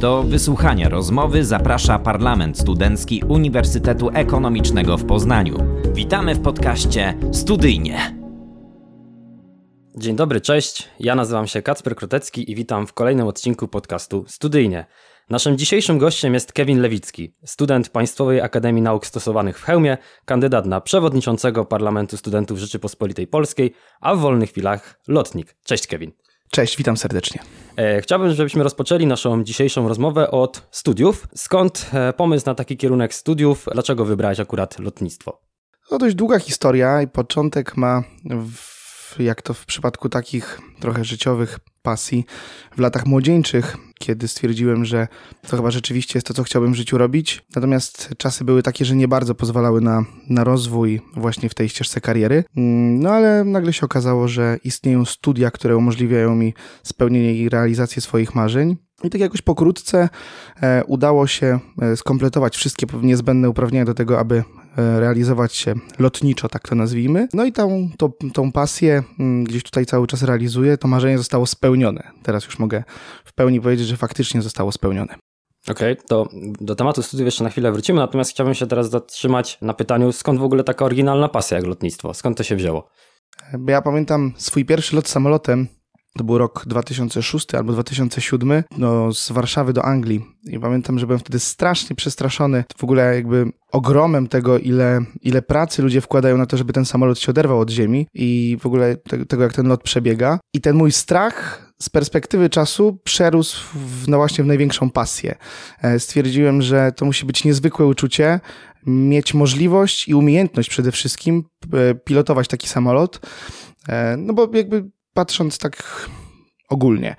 Do wysłuchania rozmowy zaprasza Parlament Studencki Uniwersytetu Ekonomicznego w Poznaniu. Witamy w podcaście Studyjnie. Dzień dobry, cześć. Ja nazywam się Kacper Krotecki i witam w kolejnym odcinku podcastu Studyjnie. Naszym dzisiejszym gościem jest Kevin Lewicki, student Państwowej Akademii Nauk Stosowanych w Chełmie, kandydat na przewodniczącego Parlamentu Studentów Rzeczypospolitej Polskiej, a w wolnych chwilach lotnik. Cześć Kevin. Cześć, witam serdecznie. E, chciałbym, żebyśmy rozpoczęli naszą dzisiejszą rozmowę od studiów. Skąd e, pomysł na taki kierunek studiów? Dlaczego wybrałeś akurat lotnictwo? To dość długa historia i początek ma, w, jak to w przypadku takich trochę życiowych pasji, w latach młodzieńczych, kiedy stwierdziłem, że to chyba rzeczywiście jest to, co chciałbym w życiu robić. Natomiast czasy były takie, że nie bardzo pozwalały na, na rozwój właśnie w tej ścieżce kariery. Mm, no ale nagle się okazało, że istnieją studia, które umożliwiają mi spełnienie i realizację swoich marzeń. I tak jakoś pokrótce e, udało się e, skompletować wszystkie niezbędne uprawnienia do tego, aby e, realizować się lotniczo, tak to nazwijmy. No i tą, tą, tą pasję mm, gdzieś tutaj cały czas realizuję. To marzenie zostało spełnione. Teraz już mogę w pełni powiedzieć, że faktycznie zostało spełnione. Okej, okay, to do tematu studiów jeszcze na chwilę wrócimy, natomiast chciałbym się teraz zatrzymać na pytaniu, skąd w ogóle taka oryginalna pasja jak lotnictwo? Skąd to się wzięło? Bo ja pamiętam swój pierwszy lot samolotem to był rok 2006 albo 2007, no, z Warszawy do Anglii. I pamiętam, że byłem wtedy strasznie przestraszony w ogóle jakby ogromem tego, ile, ile pracy ludzie wkładają na to, żeby ten samolot się oderwał od ziemi i w ogóle te, tego, jak ten lot przebiega. I ten mój strach z perspektywy czasu przerósł w, no właśnie w największą pasję. E, stwierdziłem, że to musi być niezwykłe uczucie, mieć możliwość i umiejętność przede wszystkim e, pilotować taki samolot. E, no bo jakby patrząc tak ogólnie,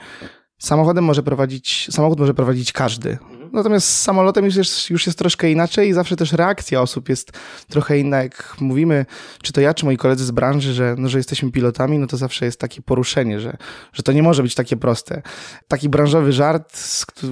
samochodem może prowadzić, samochód może prowadzić każdy. Natomiast z samolotem już jest, już jest troszkę inaczej i zawsze też reakcja osób jest trochę inna. Jak mówimy, czy to ja, czy moi koledzy z branży, że, no, że jesteśmy pilotami, no to zawsze jest takie poruszenie, że, że to nie może być takie proste. Taki branżowy żart,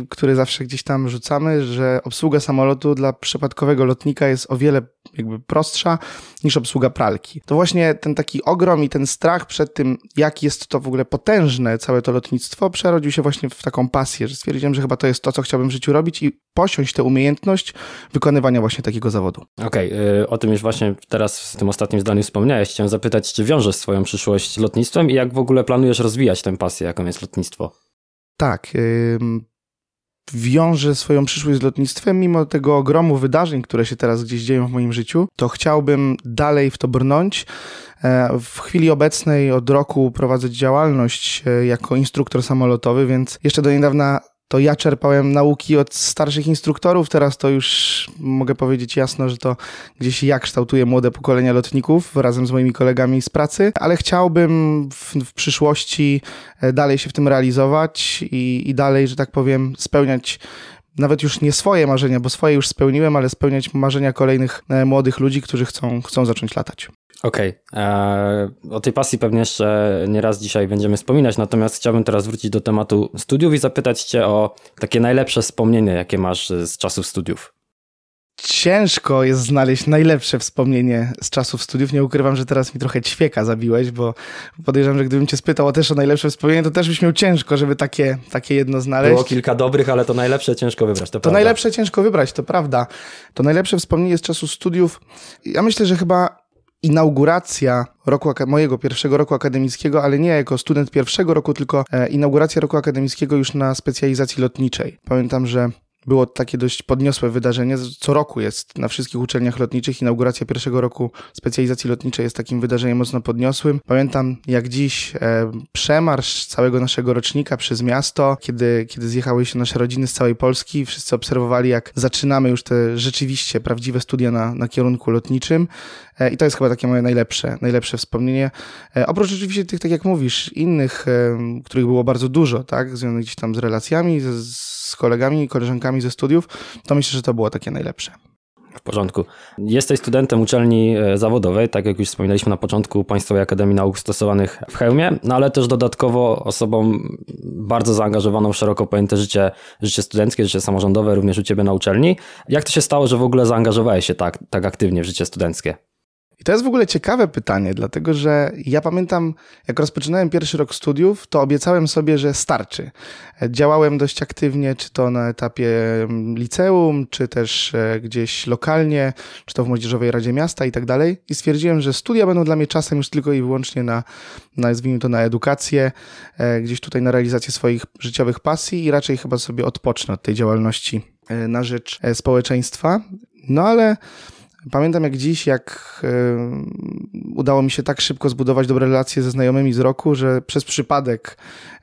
który zawsze gdzieś tam rzucamy, że obsługa samolotu dla przypadkowego lotnika jest o wiele jakby prostsza niż obsługa pralki. To właśnie ten taki ogrom i ten strach przed tym, jak jest to w ogóle potężne, całe to lotnictwo, przerodził się właśnie w taką pasję, że stwierdziłem, że chyba to jest to, co chciałbym w życiu robić i posiąść tę umiejętność wykonywania właśnie takiego zawodu. Okej, okay, o tym już właśnie teraz w tym ostatnim zdaniu wspomniałeś. Chciałem zapytać, czy wiążesz swoją przyszłość lotnictwem i jak w ogóle planujesz rozwijać tę pasję, jaką jest lotnictwo? Tak, wiąże swoją przyszłość z lotnictwem, mimo tego ogromu wydarzeń, które się teraz gdzieś dzieją w moim życiu, to chciałbym dalej w to brnąć. E, w chwili obecnej od roku prowadzę działalność e, jako instruktor samolotowy, więc jeszcze do niedawna to ja czerpałem nauki od starszych instruktorów, teraz to już mogę powiedzieć jasno, że to gdzieś ja kształtuję młode pokolenia lotników razem z moimi kolegami z pracy, ale chciałbym w, w przyszłości e, dalej się w tym realizować i, i dalej, że tak powiem, spełniać nawet już nie swoje marzenia, bo swoje już spełniłem, ale spełniać marzenia kolejnych e, młodych ludzi, którzy chcą, chcą zacząć latać. Okej. Okay. E, o tej pasji pewnie jeszcze nie raz dzisiaj będziemy wspominać, natomiast chciałbym teraz wrócić do tematu studiów i zapytać Cię o takie najlepsze wspomnienie, jakie masz z czasów studiów. Ciężko jest znaleźć najlepsze wspomnienie z czasów studiów. Nie ukrywam, że teraz mi trochę ćwieka zabiłeś, bo podejrzewam, że gdybym cię spytał o też o najlepsze wspomnienie, to też byś miał ciężko, żeby takie, takie jedno znaleźć. Było kilka dobrych, ale to najlepsze ciężko wybrać, to, to najlepsze ciężko wybrać, to prawda. To najlepsze wspomnienie z czasu studiów. Ja myślę, że chyba inauguracja roku, mojego pierwszego roku akademickiego, ale nie jako student pierwszego roku, tylko e, inauguracja roku akademickiego już na specjalizacji lotniczej. Pamiętam, że było takie dość podniosłe wydarzenie. Co roku jest na wszystkich uczelniach lotniczych. Inauguracja pierwszego roku specjalizacji lotniczej jest takim wydarzeniem mocno podniosłym. Pamiętam jak dziś e, przemarsz całego naszego rocznika przez miasto, kiedy, kiedy zjechały się nasze rodziny z całej Polski. Wszyscy obserwowali, jak zaczynamy już te rzeczywiście prawdziwe studia na, na kierunku lotniczym. E, I to jest chyba takie moje najlepsze, najlepsze wspomnienie. E, oprócz oczywiście tych, tak jak mówisz, innych, e, których było bardzo dużo, tak, związanych gdzieś tam z relacjami, z, z kolegami i koleżankami ze studiów, to myślę, że to było takie najlepsze. W porządku. Jesteś studentem uczelni zawodowej, tak jak już wspominaliśmy na początku, Państwowej Akademii Nauk Stosowanych w Chełmie, no ale też dodatkowo osobą bardzo zaangażowaną w szeroko pojęte życie, życie studenckie, życie samorządowe, również u Ciebie na uczelni. Jak to się stało, że w ogóle zaangażowałeś się tak, tak aktywnie w życie studenckie? I to jest w ogóle ciekawe pytanie, dlatego że ja pamiętam, jak rozpoczynałem pierwszy rok studiów, to obiecałem sobie, że starczy. Działałem dość aktywnie, czy to na etapie liceum, czy też e, gdzieś lokalnie, czy to w Młodzieżowej Radzie Miasta i tak dalej. I stwierdziłem, że studia będą dla mnie czasem już tylko i wyłącznie na, nazwijmy to, na edukację, e, gdzieś tutaj na realizację swoich życiowych pasji i raczej chyba sobie odpocznę od tej działalności e, na rzecz społeczeństwa. No ale Pamiętam jak dziś, jak y, udało mi się tak szybko zbudować dobre relacje ze znajomymi z roku, że przez przypadek,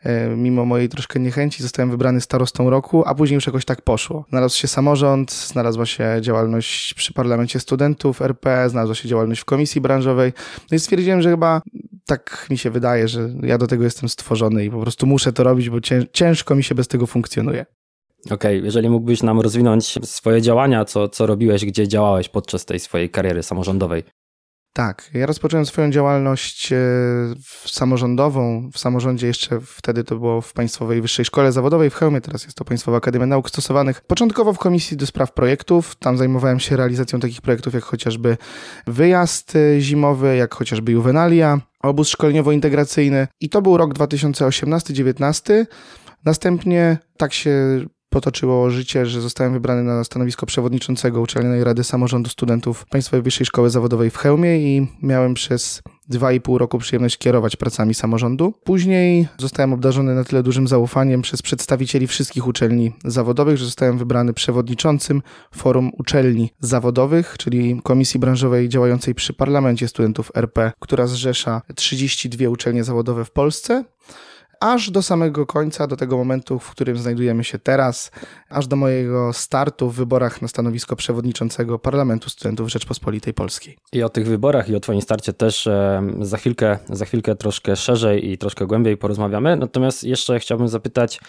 y, mimo mojej troszkę niechęci, zostałem wybrany starostą roku, a później już jakoś tak poszło. Znalazł się samorząd, znalazła się działalność przy parlamencie studentów RP, znalazła się działalność w komisji branżowej. No i stwierdziłem, że chyba tak mi się wydaje, że ja do tego jestem stworzony i po prostu muszę to robić, bo ciężko mi się bez tego funkcjonuje. Okej, okay, jeżeli mógłbyś nam rozwinąć swoje działania, co, co robiłeś, gdzie działałeś podczas tej swojej kariery samorządowej? Tak, ja rozpocząłem swoją działalność e, samorządową w samorządzie jeszcze wtedy to było w Państwowej Wyższej Szkole Zawodowej w Chełmie, teraz jest to Państwowa Akademia Nauk Stosowanych. Początkowo w Komisji do Spraw Projektów, tam zajmowałem się realizacją takich projektów jak chociażby wyjazd e, zimowy, jak chociażby juwenalia, obóz szkoleniowo-integracyjny i to był rok 2018-19. Następnie tak się potoczyło życie, że zostałem wybrany na stanowisko przewodniczącego Uczelnianej Rady Samorządu Studentów Państwowej Wyższej Szkoły Zawodowej w Chełmie i miałem przez dwa i pół roku przyjemność kierować pracami samorządu. Później zostałem obdarzony na tyle dużym zaufaniem przez przedstawicieli wszystkich uczelni zawodowych, że zostałem wybrany przewodniczącym Forum Uczelni Zawodowych, czyli komisji branżowej działającej przy Parlamencie Studentów RP, która zrzesza 32 uczelnie zawodowe w Polsce aż do samego końca, do tego momentu, w którym znajdujemy się teraz, aż do mojego startu w wyborach na stanowisko przewodniczącego Parlamentu Studentów Rzeczpospolitej Polskiej. I o tych wyborach i o Twoim starcie też za chwilkę, za chwilkę troszkę szerzej i troszkę głębiej porozmawiamy. Natomiast jeszcze chciałbym zapytać,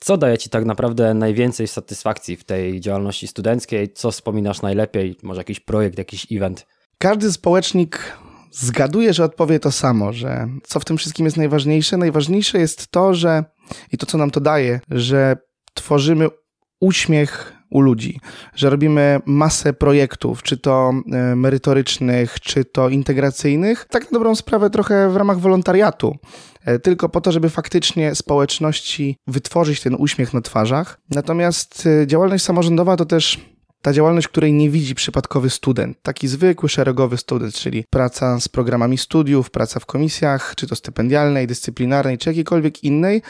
co daje Ci tak naprawdę najwięcej satysfakcji w tej działalności studenckiej? Co wspominasz najlepiej? Może jakiś projekt, jakiś event? Każdy społecznik Zgaduję, że odpowie to samo, że co w tym wszystkim jest najważniejsze? Najważniejsze jest to, że i to, co nam to daje, że tworzymy uśmiech u ludzi, że robimy masę projektów, czy to e, merytorycznych, czy to integracyjnych, tak na dobrą sprawę trochę w ramach wolontariatu e, tylko po to, żeby faktycznie społeczności wytworzyć ten uśmiech na twarzach. Natomiast e, działalność samorządowa to też ta działalność, której nie widzi przypadkowy student, taki zwykły, szeregowy student, czyli praca z programami studiów, praca w komisjach, czy to stypendialnej, dyscyplinarnej, czy jakiejkolwiek innej.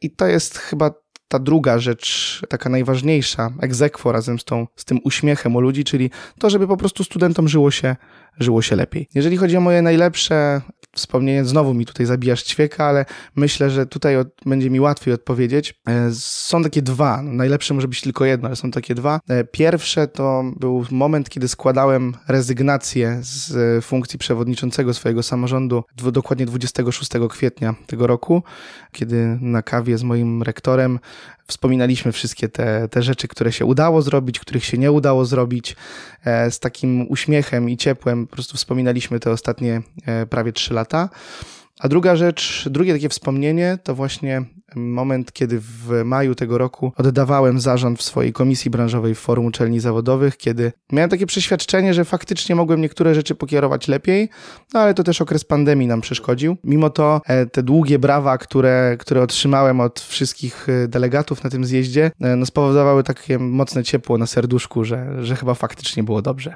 I to jest chyba ta druga rzecz, taka najważniejsza, egzekwo razem z, tą, z tym uśmiechem u ludzi, czyli to, żeby po prostu studentom żyło się, żyło się lepiej. Jeżeli chodzi o moje najlepsze wspomnienie, znowu mi tutaj zabijasz ćwieka, ale myślę, że tutaj od, będzie mi łatwiej odpowiedzieć. E, są takie dwa, no, najlepsze może być tylko jedno, ale są takie dwa. E, pierwsze to był moment, kiedy składałem rezygnację z e, funkcji przewodniczącego swojego samorządu, dokładnie 26 kwietnia tego roku, kiedy na kawie z moim rektorem wspominaliśmy wszystkie te, te rzeczy, które się udało zrobić, których się nie udało zrobić. Z takim uśmiechem i ciepłem po prostu wspominaliśmy te ostatnie prawie trzy lata. A druga rzecz, drugie takie wspomnienie to właśnie moment, kiedy w maju tego roku oddawałem zarząd w swojej komisji branżowej w Forum Uczelni Zawodowych, kiedy miałem takie przeświadczenie, że faktycznie mogłem niektóre rzeczy pokierować lepiej, no ale to też okres pandemii nam przeszkodził. Mimo to e, te długie brawa, które, które otrzymałem od wszystkich e, delegatów na tym zjeździe, e, no spowodowały takie mocne ciepło na serduszku, że, że chyba faktycznie było dobrze.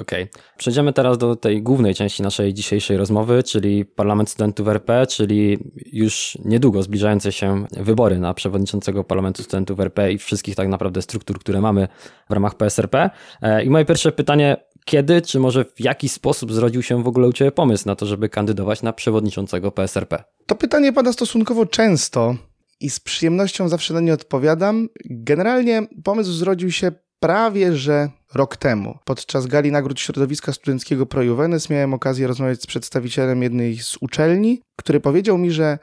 Okej. Okay. Przejdziemy teraz do tej głównej części naszej dzisiejszej rozmowy, czyli Parlament Studentów RP, czyli już niedługo zbliżające się wybory na przewodniczącego Parlamentu Studentów RP i wszystkich tak naprawdę struktur, które mamy w ramach PSRP. E, I moje pierwsze pytanie, kiedy, czy może w jaki sposób zrodził się w ogóle u Ciebie pomysł na to, żeby kandydować na przewodniczącego PSRP? To pytanie pada stosunkowo często i z przyjemnością zawsze na nie odpowiadam. Generalnie pomysł zrodził się prawie że rok temu. Podczas gali nagród środowiska studenckiego ProJuvenes miałem okazję rozmawiać z przedstawicielem jednej z uczelni, który powiedział mi, że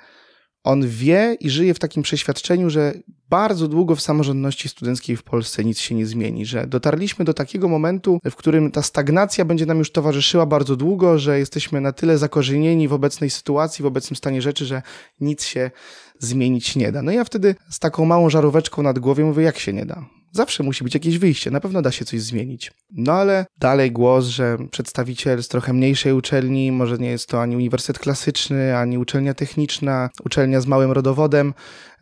on wie i żyje w takim przeświadczeniu, że bardzo długo w samorządności studenckiej w Polsce nic się nie zmieni, że dotarliśmy do takiego momentu, w którym ta stagnacja będzie nam już towarzyszyła bardzo długo, że jesteśmy na tyle zakorzenieni w obecnej sytuacji, w obecnym stanie rzeczy, że nic się zmienić nie da. No ja wtedy z taką małą żaróweczką nad głową mówię, jak się nie da zawsze musi być jakieś wyjście, na pewno da się coś zmienić. No ale dalej głos, że przedstawiciel z trochę mniejszej uczelni, może nie jest to ani uniwersytet klasyczny, ani uczelnia techniczna, uczelnia z małym rodowodem,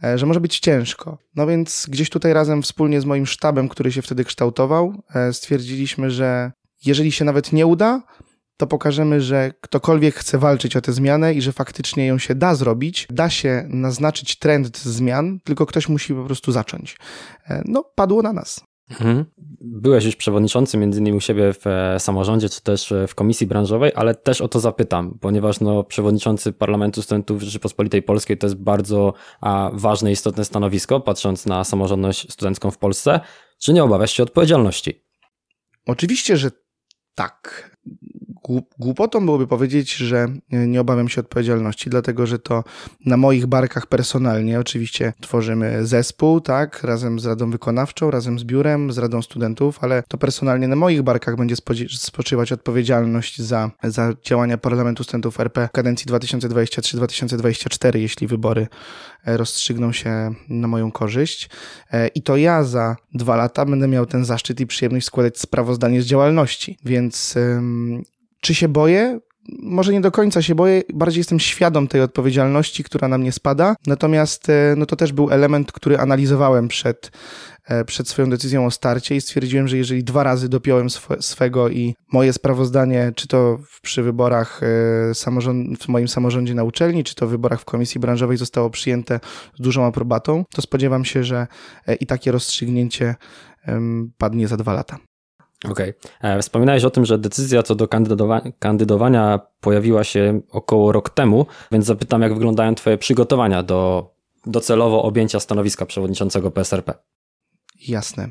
e, że może być ciężko. No więc gdzieś tutaj razem wspólnie z moim sztabem, który się wtedy kształtował, e, stwierdziliśmy, że jeżeli się nawet nie uda, to pokażemy, że ktokolwiek chce walczyć o tę zmianę i że faktycznie ją się da zrobić, da się naznaczyć trend zmian, tylko ktoś musi po prostu zacząć. E, no, padło na nas. Mhm. Byłeś już przewodniczący między innymi u siebie w e, samorządzie, czy też e, w komisji branżowej, ale też o to zapytam, ponieważ no, przewodniczący Parlamentu Studentów Rzeczypospolitej Polskiej to jest bardzo a, ważne, istotne stanowisko, patrząc na samorządność studencką w Polsce. Czy nie obawiasz się odpowiedzialności? Oczywiście, że tak głupotą byłoby powiedzieć, że nie obawiam się odpowiedzialności, dlatego że to na moich barkach personalnie oczywiście tworzymy zespół, tak, razem z Radą Wykonawczą, razem z biurem, z Radą Studentów, ale to personalnie na moich barkach będzie spoczywać odpowiedzialność za, za działania Parlamentu Studentów RP w kadencji 2023-2024, jeśli wybory e, rozstrzygną się na moją korzyść. E, I to ja za dwa lata będę miał ten zaszczyt i przyjemność składać sprawozdanie z działalności, więc czy się boję? Może nie do końca się boję, bardziej jestem świadom tej odpowiedzialności, która na mnie spada. Natomiast e, no to też był element, który analizowałem przed, e, przed swoją decyzją o starcie i stwierdziłem, że jeżeli dwa razy dopiąłem sw swego i moje sprawozdanie, czy to przy wyborach e, w moim samorządzie na uczelni, czy to w wyborach w komisji branżowej zostało przyjęte z dużą aprobatą, to spodziewam się, że i takie rozstrzygnięcie padnie za dwa lata. Okej. Okay. E, wspominałeś o tym, że decyzja co do kandydowa- kandydowania pojawiła się około rok temu, więc zapytam, jak wyglądają Twoje przygotowania do docelowo objęcia stanowiska przewodniczącego PSRP? Jasne.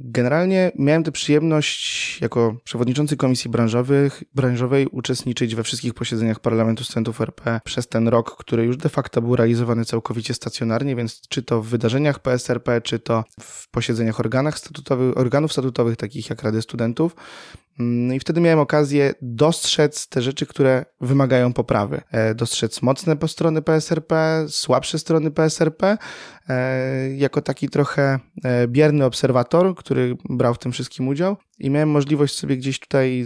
Generalnie miałem tę przyjemność jako przewodniczący komisji branżowych, branżowej uczestniczyć we wszystkich posiedzeniach Parlamentu Studentów RP przez ten rok, który już de facto był realizowany całkowicie stacjonarnie, więc czy to w wydarzeniach PSRP, czy to w posiedzeniach organach statutowych, organów statutowych, takich jak Rady Studentów, Mm, I wtedy miałem okazję dostrzec te rzeczy, które wymagają poprawy. E, dostrzec mocne strony PSRP, słabsze strony PSRP, e, jako taki trochę e, bierny obserwator, który brał w tym wszystkim udział i miałem możliwość sobie gdzieś tutaj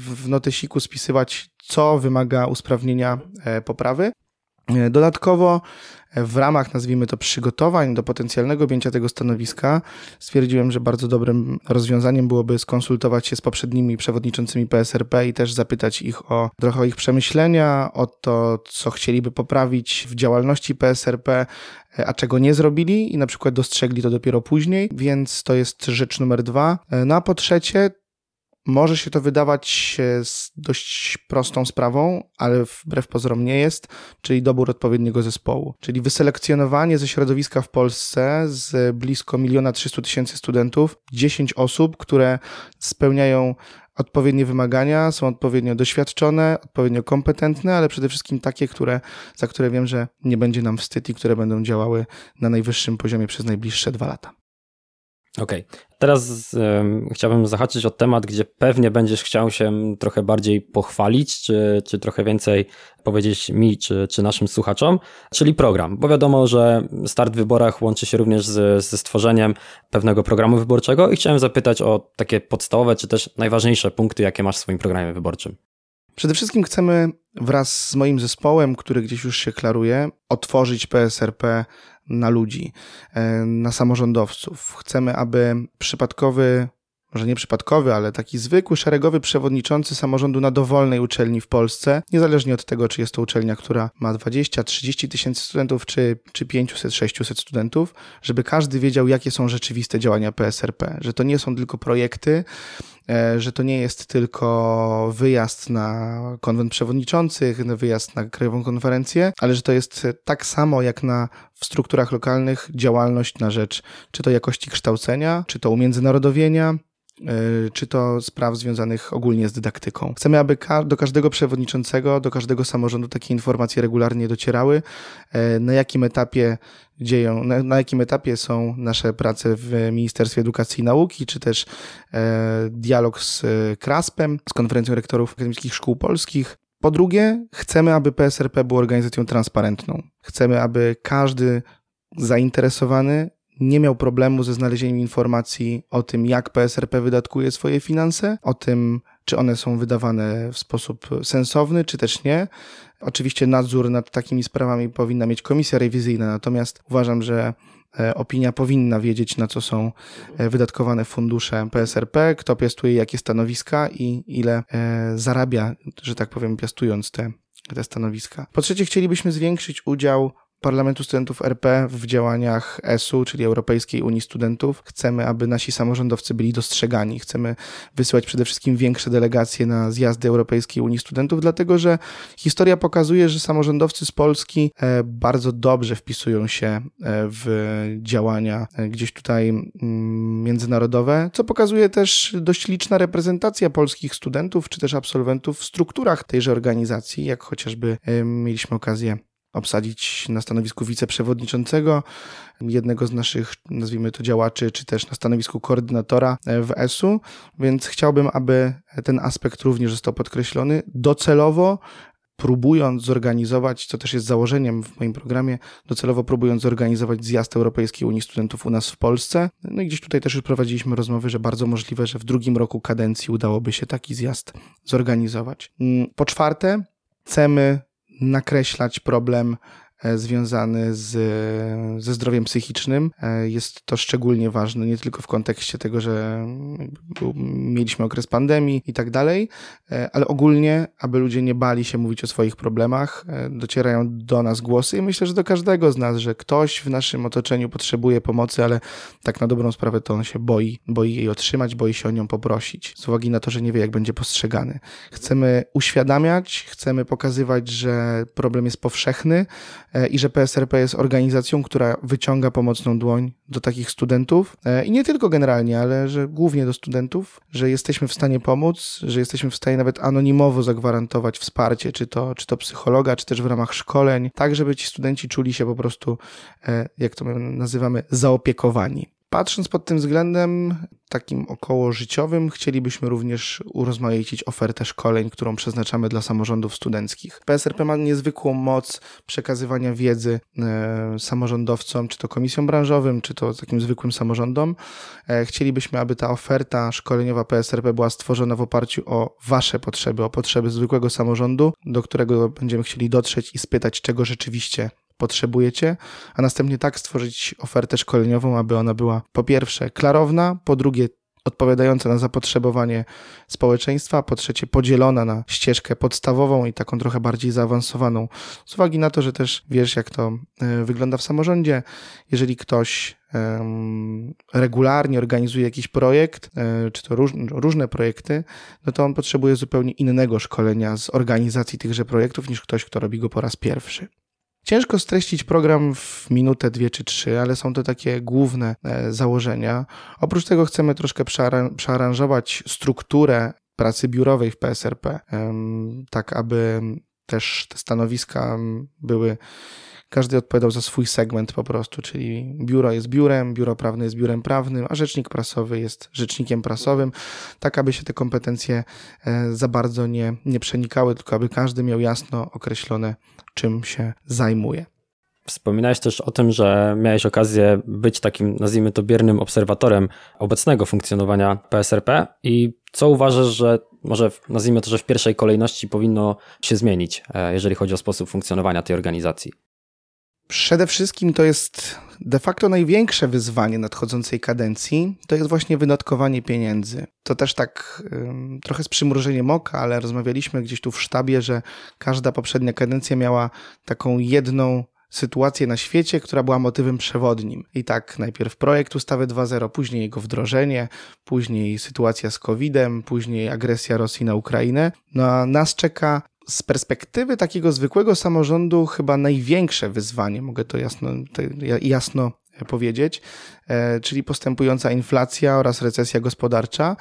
w notesiku spisywać, co wymaga usprawnienia poprawy. Dodatkowo w ramach, nazwijmy to, przygotowań do potencjalnego objęcia tego stanowiska, stwierdziłem, że bardzo dobrym rozwiązaniem byłoby skonsultować się z poprzednimi przewodniczącymi PSRP i też zapytać ich o trochę o ich przemyślenia, o to, co chcieliby poprawić w działalności PSRP, a czego nie zrobili i na przykład dostrzegli to dopiero później, więc to jest rzecz numer dwa. No a po trzecie, może się to wydawać dość prostą sprawą, ale wbrew pozorom nie jest, czyli dobór odpowiedniego zespołu. Czyli wyselekcjonowanie ze środowiska w Polsce z blisko miliona 300 tysięcy studentów, 10 osób, które spełniają odpowiednie wymagania, są odpowiednio doświadczone, odpowiednio kompetentne, ale przede wszystkim takie, które, za które wiem, że nie będzie nam wstyd i które będą działały na najwyższym poziomie przez najbliższe dwa lata. Okej. Okay. Teraz um, chciałbym zahaczyć o temat, gdzie pewnie będziesz chciał się trochę bardziej pochwalić, czy, czy trochę więcej powiedzieć mi, czy, czy naszym słuchaczom, czyli program. Bo wiadomo, że start w wyborach łączy się również z, ze stworzeniem pewnego programu wyborczego i chciałem zapytać o takie podstawowe, czy też najważniejsze punkty, jakie masz w swoim programie wyborczym. Przede wszystkim chcemy wraz z moim zespołem, który gdzieś już się klaruje, otworzyć PSRP na ludzi, e, na samorządowców. Chcemy, aby przypadkowy może nie przypadkowy, ale taki zwykły, szeregowy przewodniczący samorządu na dowolnej uczelni w Polsce, niezależnie od tego, czy jest to uczelnia, która ma 20, 30 tysięcy studentów, czy, czy 500, 600 studentów, żeby każdy wiedział, jakie są rzeczywiste działania PSRP, że to nie są tylko projekty, e, że to nie jest tylko wyjazd na konwent przewodniczących, wyjazd na krajową konferencję, ale że to jest tak samo jak na w strukturach lokalnych działalność na rzecz czy to jakości kształcenia, czy to umiędzynarodowienia, E, czy to spraw związanych ogólnie z dydaktyką. Chcemy, aby do każdego przewodniczącego, do każdego samorządu takie informacje regularnie docierały, e, na jakim etapie dzieją, na, na jakim etapie są nasze prace w Ministerstwie Edukacji i Nauki, czy też e, dialog z KRASP-em, z Konferencją Rektorów Akademickich Szkół Polskich. Po drugie, chcemy, aby PSRP był organizacją transparentną. Chcemy, aby każdy zainteresowany nie miał problemu ze znalezieniem informacji o tym, jak PSRP wydatkuje swoje finanse, o tym, czy one są wydawane w sposób sensowny, czy też nie. Oczywiście nadzór nad takimi sprawami powinna mieć komisja rewizyjna, natomiast uważam, że e, opinia powinna wiedzieć, na co są e, wydatkowane fundusze PSRP, kto piastuje jakie stanowiska i ile e, zarabia, że tak powiem, piastując te, te stanowiska. Po trzecie, chcielibyśmy zwiększyć udział Parlamentu Studentów RP w działaniach ESU, czyli Europejskiej Unii Studentów. Chcemy, aby nasi samorządowcy byli dostrzegani. Chcemy wysyłać przede wszystkim większe delegacje na zjazdy Europejskiej Unii Studentów, dlatego że historia pokazuje, że samorządowcy z Polski e, bardzo dobrze wpisują się e, w działania e, gdzieś tutaj mm, międzynarodowe, co pokazuje też dość liczna reprezentacja polskich studentów czy też absolwentów w strukturach tejże organizacji, jak chociażby mieliśmy okazję obsadzić na stanowisku wiceprzewodniczącego jednego z naszych, nazwijmy to działaczy, czy też na stanowisku koordynatora w ESU, więc chciałbym, aby ten aspekt również został podkreślony. Docelowo próbując zorganizować, co też jest założeniem w moim programie, docelowo próbując zorganizować zjazd Europejskiej Unii Studentów u nas w Polsce. No i gdzieś tutaj też już prowadziliśmy rozmowy, że bardzo możliwe, że w drugim roku kadencji udałoby się taki zjazd zorganizować. Mm, po czwarte, chcemy nakreślać problem związany z, ze zdrowiem psychicznym. E, jest to szczególnie ważne, nie tylko w kontekście tego, że mieliśmy okres pandemii i tak dalej, e, ale ogólnie, aby ludzie nie bali się mówić o swoich problemach, docierają do nas głosy i myślę, że do każdego z nas, że ktoś w naszym otoczeniu potrzebuje pomocy, ale tak na dobrą sprawę to on się boi, boi jej otrzymać, boi się o nią poprosić, z uwagi na to, że nie wie, jak będzie postrzegany. Chcemy uświadamiać, chcemy pokazywać, że problem jest powszechny, E, i że PSRP jest organizacją, która wyciąga pomocną dłoń do takich studentów e, i nie tylko generalnie, ale że głównie do studentów, że jesteśmy w stanie pomóc, że jesteśmy w stanie nawet anonimowo zagwarantować wsparcie, czy to, czy to psychologa, czy też w ramach szkoleń, tak żeby ci studenci czuli się po prostu, e, jak to my nazywamy, zaopiekowani. Patrząc pod tym względem takim około życiowym, chcielibyśmy również urozmaicić ofertę szkoleń, którą przeznaczamy dla samorządów studenckich. PSRP ma niezwykłą moc przekazywania wiedzy e, samorządowcom, czy to komisjom branżowym, czy to takim zwykłym samorządom. E, chcielibyśmy, aby ta oferta szkoleniowa PSRP była stworzona w oparciu o Wasze potrzeby, o potrzeby zwykłego samorządu, do którego będziemy chcieli dotrzeć i spytać, czego rzeczywiście potrzebujecie, a następnie tak stworzyć ofertę szkoleniową, aby ona była po pierwsze klarowna, po drugie odpowiadająca na zapotrzebowanie społeczeństwa, po trzecie podzielona na ścieżkę podstawową i taką trochę bardziej zaawansowaną. Z uwagi na to, że też wiesz, jak to e, wygląda w samorządzie, jeżeli ktoś regularnie organizuje jakiś projekt, e, czy to różne projekty, no to on potrzebuje zupełnie innego szkolenia z organizacji tychże projektów niż ktoś, kto robi go po raz pierwszy. Ciężko streścić program w minutę, dwie czy trzy, ale są to takie główne e, założenia. Oprócz tego chcemy troszkę przearanżować strukturę pracy biurowej w PSRP, tak aby też te stanowiska były każdy odpowiadał za swój segment po prostu, czyli biuro jest biurem, biuro prawne jest biurem prawnym, a rzecznik prasowy jest rzecznikiem prasowym, tak aby się te kompetencje e, za bardzo nie, nie przenikały, tylko aby każdy miał jasno określone, czym się zajmuje. Wspominałeś też o tym, że miałeś okazję być takim, nazwijmy to, biernym obserwatorem obecnego funkcjonowania PSRP i co uważasz, że może nazwijmy to, że w pierwszej kolejności powinno się zmienić, e, jeżeli chodzi o sposób funkcjonowania tej organizacji? Przede wszystkim to jest de facto największe wyzwanie nadchodzącej kadencji, to jest właśnie wydatkowanie pieniędzy. To też tak trochę z przymrużeniem oka, ale rozmawialiśmy gdzieś tu w sztabie, że każda poprzednia kadencja miała taką jedną sytuację na świecie, która była motywem przewodnim. I tak najpierw projekt ustawy 2.0, później jego wdrożenie, później sytuacja z COVID-em, później agresja Rosji na Ukrainę. No a nas czeka z perspektywy takiego zwykłego samorządu chyba największe wyzwanie, mogę to jasno, to jasno powiedzieć, e, czyli postępująca inflacja oraz recesja gospodarcza.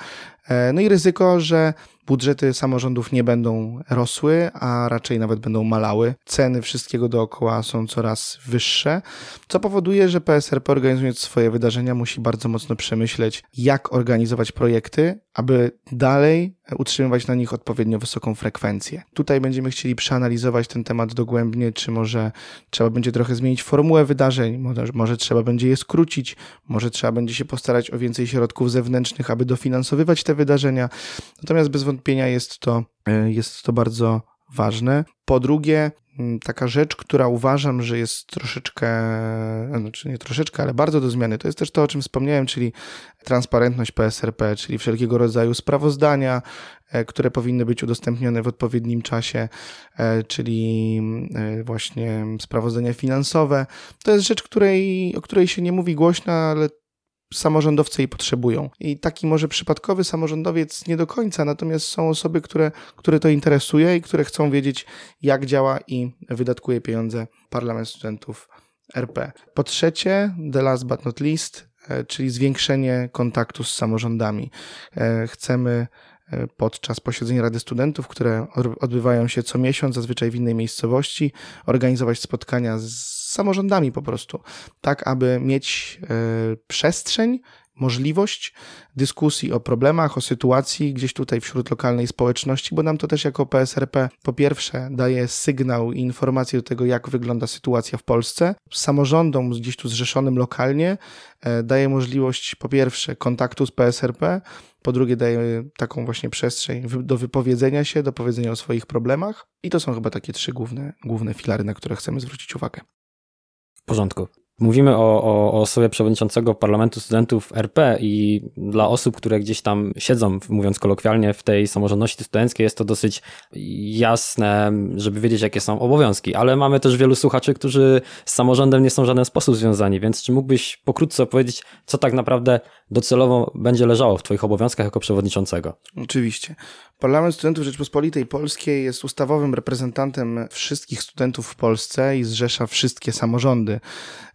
E, no i ryzyko, że budżety samorządów nie będą rosły, a raczej nawet będą malały. Ceny wszystkiego dookoła są coraz wyższe, co powoduje, że PSRP organizując swoje wydarzenia musi bardzo mocno przemyśleć, jak organizować projekty, aby dalej utrzymywać na nich odpowiednio wysoką frekwencję. Tutaj będziemy chcieli przeanalizować ten temat dogłębnie, czy może trzeba będzie trochę zmienić formułę wydarzeń, może, może trzeba będzie je skrócić, może trzeba będzie się postarać o więcej środków zewnętrznych, aby dofinansowywać te wydarzenia. Natomiast bez wątpienia jest to, e, jest to bardzo ważne. Po drugie, taka rzecz, która uważam, że jest troszeczkę, znaczy nie troszeczkę, ale bardzo do zmiany, to jest też to, o czym wspomniałem, czyli transparentność PSRP, czyli wszelkiego rodzaju sprawozdania, e, które powinny być udostępnione w odpowiednim czasie, e, czyli właśnie sprawozdania finansowe. To jest rzecz, której, o której się nie mówi głośno, ale samorządowcy jej potrzebują. I taki może przypadkowy samorządowiec nie do końca, natomiast są osoby, które, które to interesuje i które chcą wiedzieć, jak działa i wydatkuje pieniądze Parlament Studentów RP. Po trzecie, the last but not least, e, czyli zwiększenie kontaktu z samorządami. E, chcemy e, podczas posiedzeń Rady Studentów, które odbywają się co miesiąc, zazwyczaj w innej miejscowości, organizować spotkania z samorządami po prostu, tak aby mieć e, przestrzeń, możliwość dyskusji o problemach, o sytuacji gdzieś tutaj wśród lokalnej społeczności, bo nam to też jako PSRP po pierwsze daje sygnał i informację do tego, jak wygląda sytuacja w Polsce. Samorządom gdzieś tu zrzeszonym lokalnie e, daje możliwość po pierwsze kontaktu z PSRP, po drugie daje taką właśnie przestrzeń do wypowiedzenia się, do powiedzenia o swoich problemach i to są chyba takie trzy główne, główne filary, na które chcemy zwrócić uwagę. W porządku. Mówimy o, o, o osobie przewodniczącego Parlamentu Studentów RP i dla osób, które gdzieś tam siedzą, mówiąc kolokwialnie, w tej samorządności studenckiej jest to dosyć jasne, żeby wiedzieć, jakie są obowiązki, ale mamy też wielu słuchaczy, którzy z samorządem nie są w żaden sposób związani, więc czy mógłbyś pokrótce opowiedzieć, co tak naprawdę docelowo będzie leżało w Twoich obowiązkach jako przewodniczącego? Oczywiście. Parlament Studentów Rzeczpospolitej Polskiej jest ustawowym reprezentantem wszystkich studentów w Polsce i zrzesza wszystkie samorządy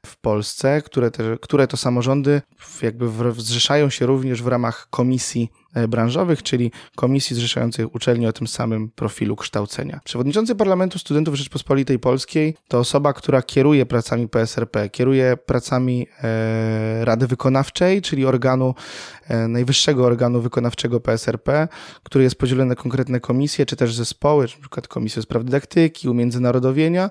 w Polsce, które, te, które to samorządy jakby zrzeszają się również w ramach komisji branżowych, czyli komisji zrzeszających uczelni o tym samym profilu kształcenia. Przewodniczący Parlamentu Studentów Rzeczpospolitej Polskiej to osoba, która kieruje pracami PSRP, kieruje pracami e, Rady Wykonawczej, czyli organu, e, najwyższego organu wykonawczego PSRP, który jest podzielony na konkretne komisje, czy też zespoły, na przykład Komisję Spraw Dydaktyki, Umiędzynarodowienia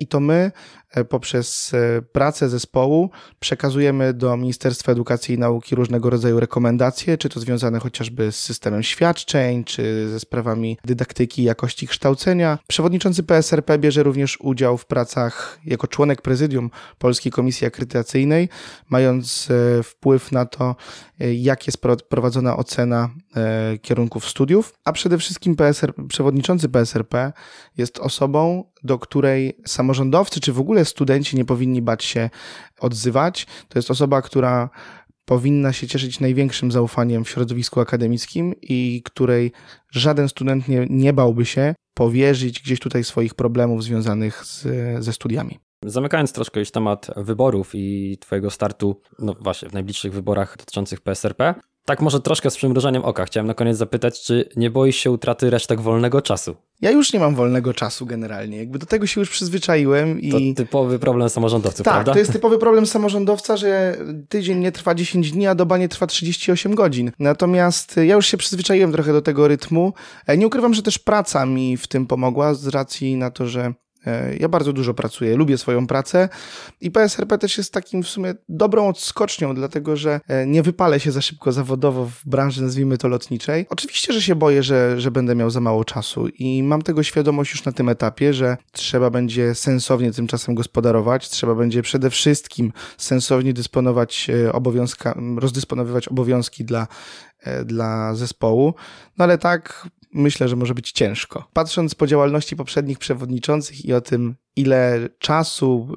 i to my E, poprzez e, pracę zespołu przekazujemy do Ministerstwa Edukacji i Nauki różnego rodzaju rekomendacje, czy to związane chociażby z systemem świadczeń, czy ze sprawami dydaktyki i jakości kształcenia. Przewodniczący PSRP bierze również udział w pracach jako członek prezydium Polskiej Komisji Akredytacyjnej, mając e, wpływ na to, jak jest prowadzona ocena kierunków studiów, a przede wszystkim PSR, przewodniczący PSRP jest osobą, do której samorządowcy czy w ogóle studenci nie powinni bać się odzywać. To jest osoba, która powinna się cieszyć największym zaufaniem w środowisku akademickim i której żaden student nie, nie bałby się powierzyć gdzieś tutaj swoich problemów związanych z, ze studiami. Zamykając troszkę już temat wyborów i Twojego startu, no właśnie, w najbliższych wyborach dotyczących PSRP, tak może troszkę z przymrużeniem oka. Chciałem na koniec zapytać, czy nie boisz się utraty resztek wolnego czasu? Ja już nie mam wolnego czasu generalnie. Jakby do tego się już przyzwyczaiłem i... To typowy problem samorządowców, tak, prawda? to jest typowy problem samorządowca, że tydzień nie trwa 10 dni, a doba nie trwa 38 godzin. Natomiast ja już się przyzwyczaiłem trochę do tego rytmu. E, nie ukrywam, że też praca mi w tym pomogła z racji na to, że E, ja bardzo dużo pracuję, lubię swoją pracę i PSRP też jest takim w sumie dobrą odskocznią, dlatego że e, nie wypalę się za szybko zawodowo w branży, nazwijmy to lotniczej. Oczywiście, że się boję, że, że będę miał za mało czasu i mam tego świadomość już na tym etapie, że trzeba będzie sensownie tym czasem gospodarować, trzeba będzie przede wszystkim sensownie dysponować e, obowiązka, rozdysponowywać obowiązki dla dla zespołu. No ale tak myślę, że może być ciężko. Patrząc po działalności poprzednich przewodniczących i o tym, ile czasu,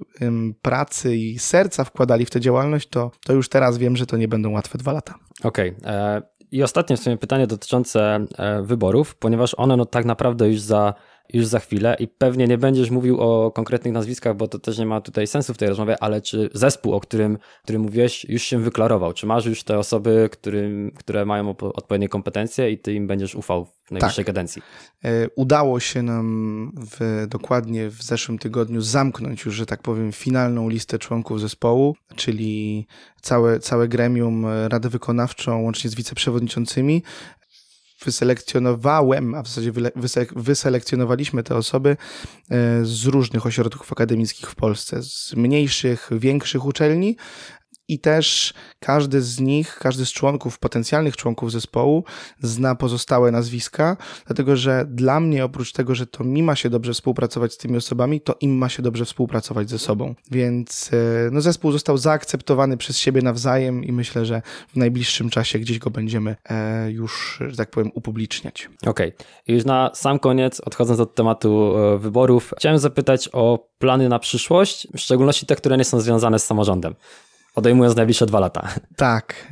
pracy i serca wkładali w tę działalność, to, to już teraz wiem, że to nie będą łatwe dwa lata. Okej. Okay. E, I ostatnie w sumie pytanie dotyczące e, wyborów, ponieważ one no tak naprawdę już za już za chwilę i pewnie nie będziesz mówił o konkretnych nazwiskach, bo to też nie ma tutaj sensu w tej rozmowie, ale czy zespół, o którym, którym mówiłeś, już się wyklarował? Czy masz już te osoby, którym, które mają odpowiednie kompetencje i ty im będziesz ufał w najbliższej tak. kadencji? E, udało się nam w, dokładnie w zeszłym tygodniu zamknąć już, że tak powiem, finalną listę członków zespołu, czyli całe, całe gremium, Radę Wykonawczą łącznie z wiceprzewodniczącymi wyselekcjonowałem, a w zasadzie wyselekcjonowaliśmy te osoby e, z różnych ośrodków akademickich w Polsce, z mniejszych, większych uczelni, i też każdy z nich, każdy z członków, potencjalnych członków zespołu zna pozostałe nazwiska, dlatego że dla mnie oprócz tego, że to mi ma się dobrze współpracować z tymi osobami, to im ma się dobrze współpracować ze sobą. Więc e, no, zespół został zaakceptowany przez siebie nawzajem i myślę, że w najbliższym czasie gdzieś go będziemy e, już, że tak powiem, upubliczniać. Okej. Okay. Już na sam koniec, odchodząc od tematu e, wyborów, chciałem zapytać o plany na przyszłość, w szczególności te, które nie są związane z samorządem odejmując najbliższe dwa lata. Tak.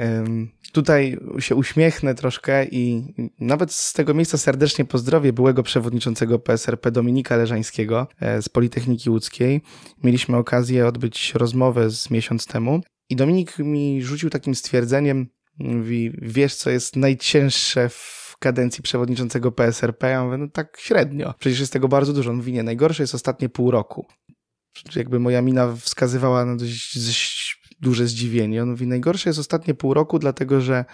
Tutaj się uśmiechnę troszkę i nawet z tego miejsca serdecznie pozdrowię byłego przewodniczącego PSRP Dominika Leżańskiego e, z Politechniki Łódzkiej. Mieliśmy okazję odbyć rozmowę z miesiąc temu i Dominik mi rzucił takim stwierdzeniem, mówi, wiesz co jest najcięższe w kadencji przewodniczącego PSRP? Ja mówię, no tak średnio. Przecież jest tego bardzo dużo. On mówi, nie, najgorsze jest ostatnie pół roku. Jakby moja mina wskazywała na dość, duże zdziwienie. On mówi, najgorsze jest ostatnie pół roku, dlatego że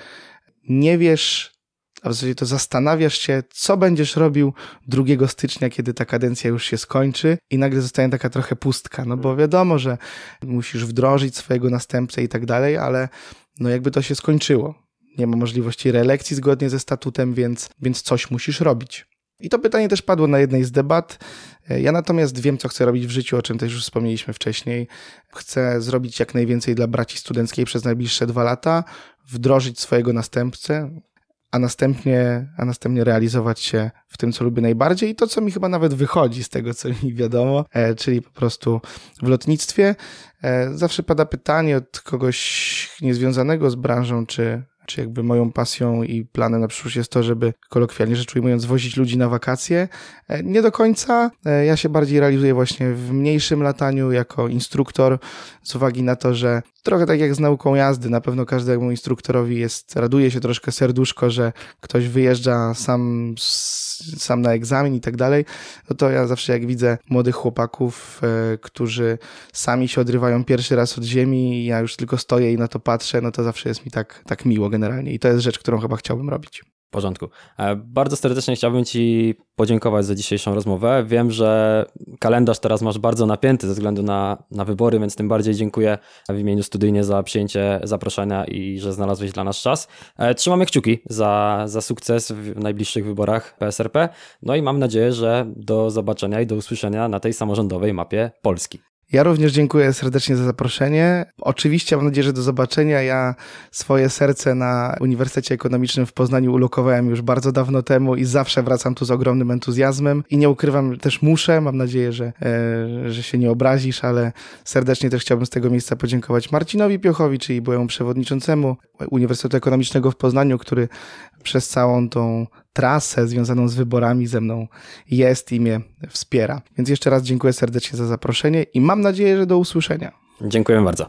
nie wiesz, a w zasadzie to zastanawiasz się, co będziesz robił 2 stycznia, kiedy ta kadencja już się skończy i nagle zostaje taka trochę pustka, no bo wiadomo, że musisz wdrożyć swojego następcę i tak dalej, ale no jakby to się skończyło. Nie ma możliwości reelekcji zgodnie ze statutem, więc, więc coś musisz robić. I to pytanie też padło na jednej z debat. Ja natomiast wiem, co chcę robić w życiu, o czym też już wspomnieliśmy wcześniej. Chcę zrobić jak najwięcej dla braci studenckiej przez najbliższe dwa lata, wdrożyć swojego następcę, a następnie, a następnie realizować się w tym, co lubię najbardziej i to, co mi chyba nawet wychodzi z tego, co mi wiadomo, e, czyli po prostu w lotnictwie. E, zawsze pada pytanie od kogoś niezwiązanego z branżą, czy czy jakby moją pasją i planem na przyszłość jest to, żeby kolokwialnie rzecz ujmując wozić ludzi na wakacje. E, nie do końca. E, ja się bardziej realizuję właśnie w mniejszym lataniu jako instruktor z uwagi na to, że trochę tak jak z nauką jazdy, na pewno każdemu instruktorowi jest, raduje się troszkę serduszko, że ktoś wyjeżdża sam, sam na egzamin i tak dalej, no to ja zawsze jak widzę młodych chłopaków, e, którzy sami się odrywają pierwszy raz od ziemi ja już tylko stoję i na to patrzę, no to zawsze jest mi tak, tak miło generalnie i to jest rzecz, którą chyba chciałbym robić. W porządku. E, bardzo serdecznie chciałbym Ci podziękować za dzisiejszą rozmowę. Wiem, że kalendarz teraz masz bardzo napięty ze względu na, na wybory, więc tym bardziej dziękuję w imieniu studyjnie za przyjęcie zaproszenia i że znalazłeś dla nas czas. E, trzymamy kciuki za, za sukces w najbliższych wyborach PSRP. No i mam nadzieję, że do zobaczenia i do usłyszenia na tej samorządowej mapie Polski. Ja również dziękuję serdecznie za zaproszenie. Oczywiście mam nadzieję, że do zobaczenia. Ja swoje serce na Uniwersytecie Ekonomicznym w Poznaniu ulokowałem już bardzo dawno temu i zawsze wracam tu z ogromnym entuzjazmem. I nie ukrywam, też muszę, mam nadzieję, że, e, że się nie obrazisz, ale serdecznie też chciałbym z tego miejsca podziękować Marcinowi Piochowi, czyli byłemu przewodniczącemu Uniwersytetu Ekonomicznego w Poznaniu, który przez całą tą trasę związaną z wyborami ze mną jest i mnie wspiera. Więc jeszcze raz dziękuję serdecznie za zaproszenie i mam nadzieję, że do usłyszenia. Dziękuję bardzo.